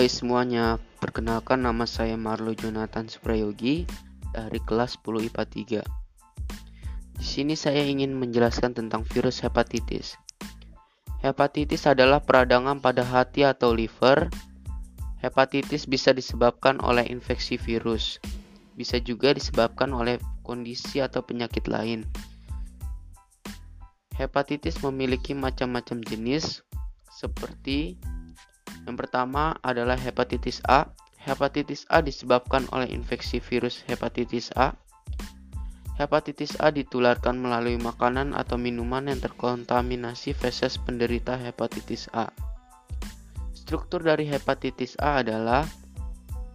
Hai semuanya, perkenalkan nama saya Marlo Jonathan Suprayogi dari kelas 10 IPA 3. Di sini saya ingin menjelaskan tentang virus hepatitis. Hepatitis adalah peradangan pada hati atau liver. Hepatitis bisa disebabkan oleh infeksi virus. Bisa juga disebabkan oleh kondisi atau penyakit lain. Hepatitis memiliki macam-macam jenis seperti yang pertama adalah hepatitis A. Hepatitis A disebabkan oleh infeksi virus hepatitis A. Hepatitis A ditularkan melalui makanan atau minuman yang terkontaminasi feses penderita hepatitis A. Struktur dari hepatitis A adalah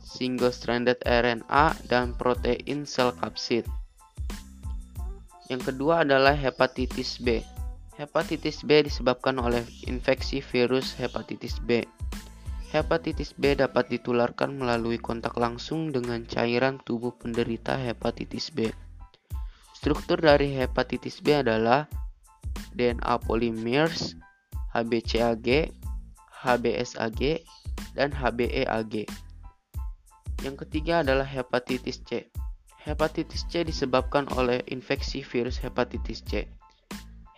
single-stranded RNA dan protein sel kapsid. Yang kedua adalah hepatitis B. Hepatitis B disebabkan oleh infeksi virus hepatitis B. Hepatitis B dapat ditularkan melalui kontak langsung dengan cairan tubuh penderita hepatitis B. Struktur dari hepatitis B adalah DNA polymers, HBCAG, HBsAg, dan HBeAg. Yang ketiga adalah hepatitis C. Hepatitis C disebabkan oleh infeksi virus hepatitis C.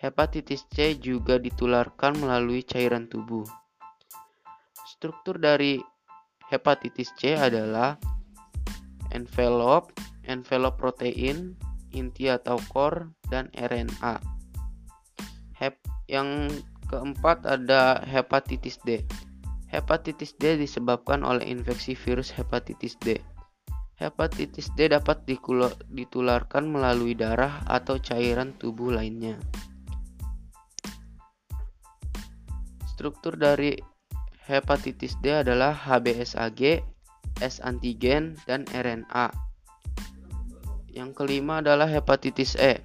Hepatitis C juga ditularkan melalui cairan tubuh. Struktur dari hepatitis C adalah envelope, envelope protein, inti atau core, dan RNA. Hep yang keempat ada hepatitis D. Hepatitis D disebabkan oleh infeksi virus hepatitis D. Hepatitis D dapat ditularkan melalui darah atau cairan tubuh lainnya. Struktur dari hepatitis D adalah HBsAg, S antigen, dan RNA. Yang kelima adalah hepatitis E.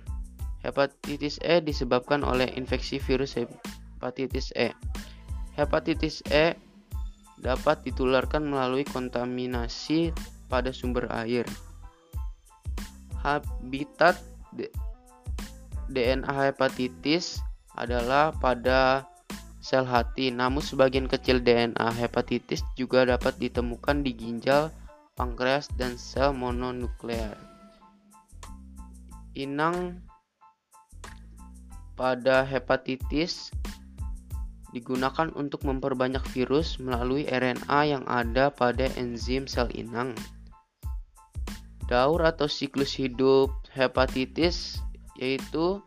Hepatitis E disebabkan oleh infeksi virus hepatitis E. Hepatitis E dapat ditularkan melalui kontaminasi pada sumber air. Habitat DNA hepatitis adalah pada sel hati, namun sebagian kecil DNA hepatitis juga dapat ditemukan di ginjal, pankreas, dan sel mononuklear. Inang pada hepatitis digunakan untuk memperbanyak virus melalui RNA yang ada pada enzim sel inang. Daur atau siklus hidup hepatitis yaitu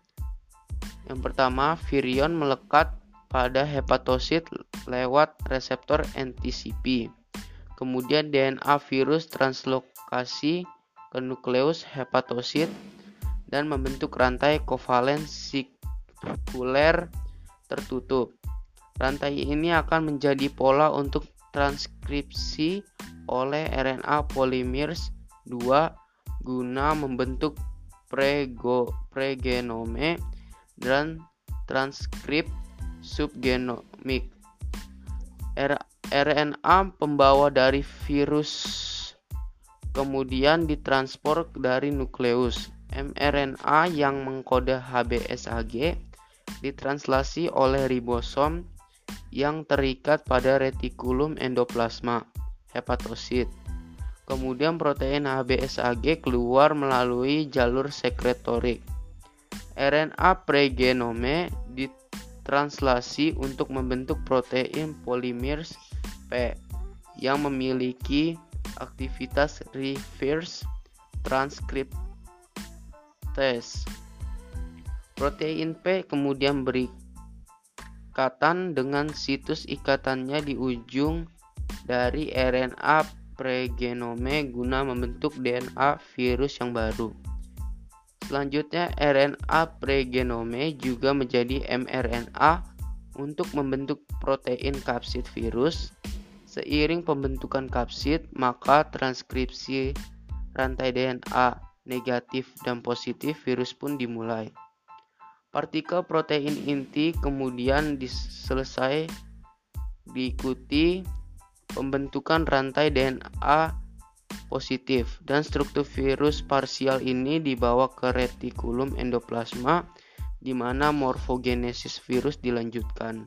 yang pertama virion melekat pada hepatosit lewat reseptor NTCP. Kemudian DNA virus translokasi ke nukleus hepatosit dan membentuk rantai kovalen sirkuler tertutup. Rantai ini akan menjadi pola untuk transkripsi oleh RNA polimers 2 guna membentuk pregenome dan transkrip subgenomik. RNA pembawa dari virus kemudian ditransport dari nukleus. mRNA yang mengkode HBsAg ditranslasi oleh ribosom yang terikat pada retikulum endoplasma hepatosit. Kemudian protein HBsAg keluar melalui jalur sekretorik. RNA pregenome translasi untuk membentuk protein polimers P yang memiliki aktivitas reverse transcriptase. Protein P kemudian berikatan dengan situs ikatannya di ujung dari RNA pregenome guna membentuk DNA virus yang baru. Selanjutnya, RNA pregenome juga menjadi mRNA untuk membentuk protein kapsid virus. Seiring pembentukan kapsid, maka transkripsi rantai DNA negatif dan positif virus pun dimulai. Partikel protein inti kemudian diselesai diikuti pembentukan rantai DNA positif dan struktur virus parsial ini dibawa ke retikulum endoplasma di mana morfogenesis virus dilanjutkan.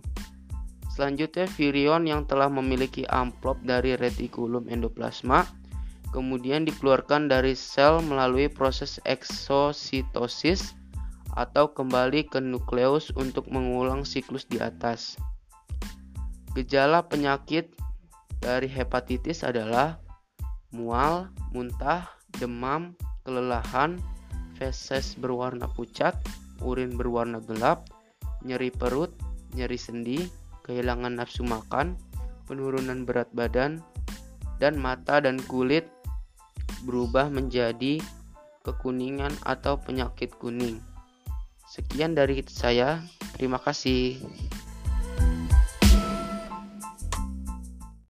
Selanjutnya virion yang telah memiliki amplop dari retikulum endoplasma kemudian dikeluarkan dari sel melalui proses eksositosis atau kembali ke nukleus untuk mengulang siklus di atas. Gejala penyakit dari hepatitis adalah mual, muntah, demam, kelelahan, feses berwarna pucat, urin berwarna gelap, nyeri perut, nyeri sendi, kehilangan nafsu makan, penurunan berat badan, dan mata dan kulit berubah menjadi kekuningan atau penyakit kuning. Sekian dari saya, terima kasih.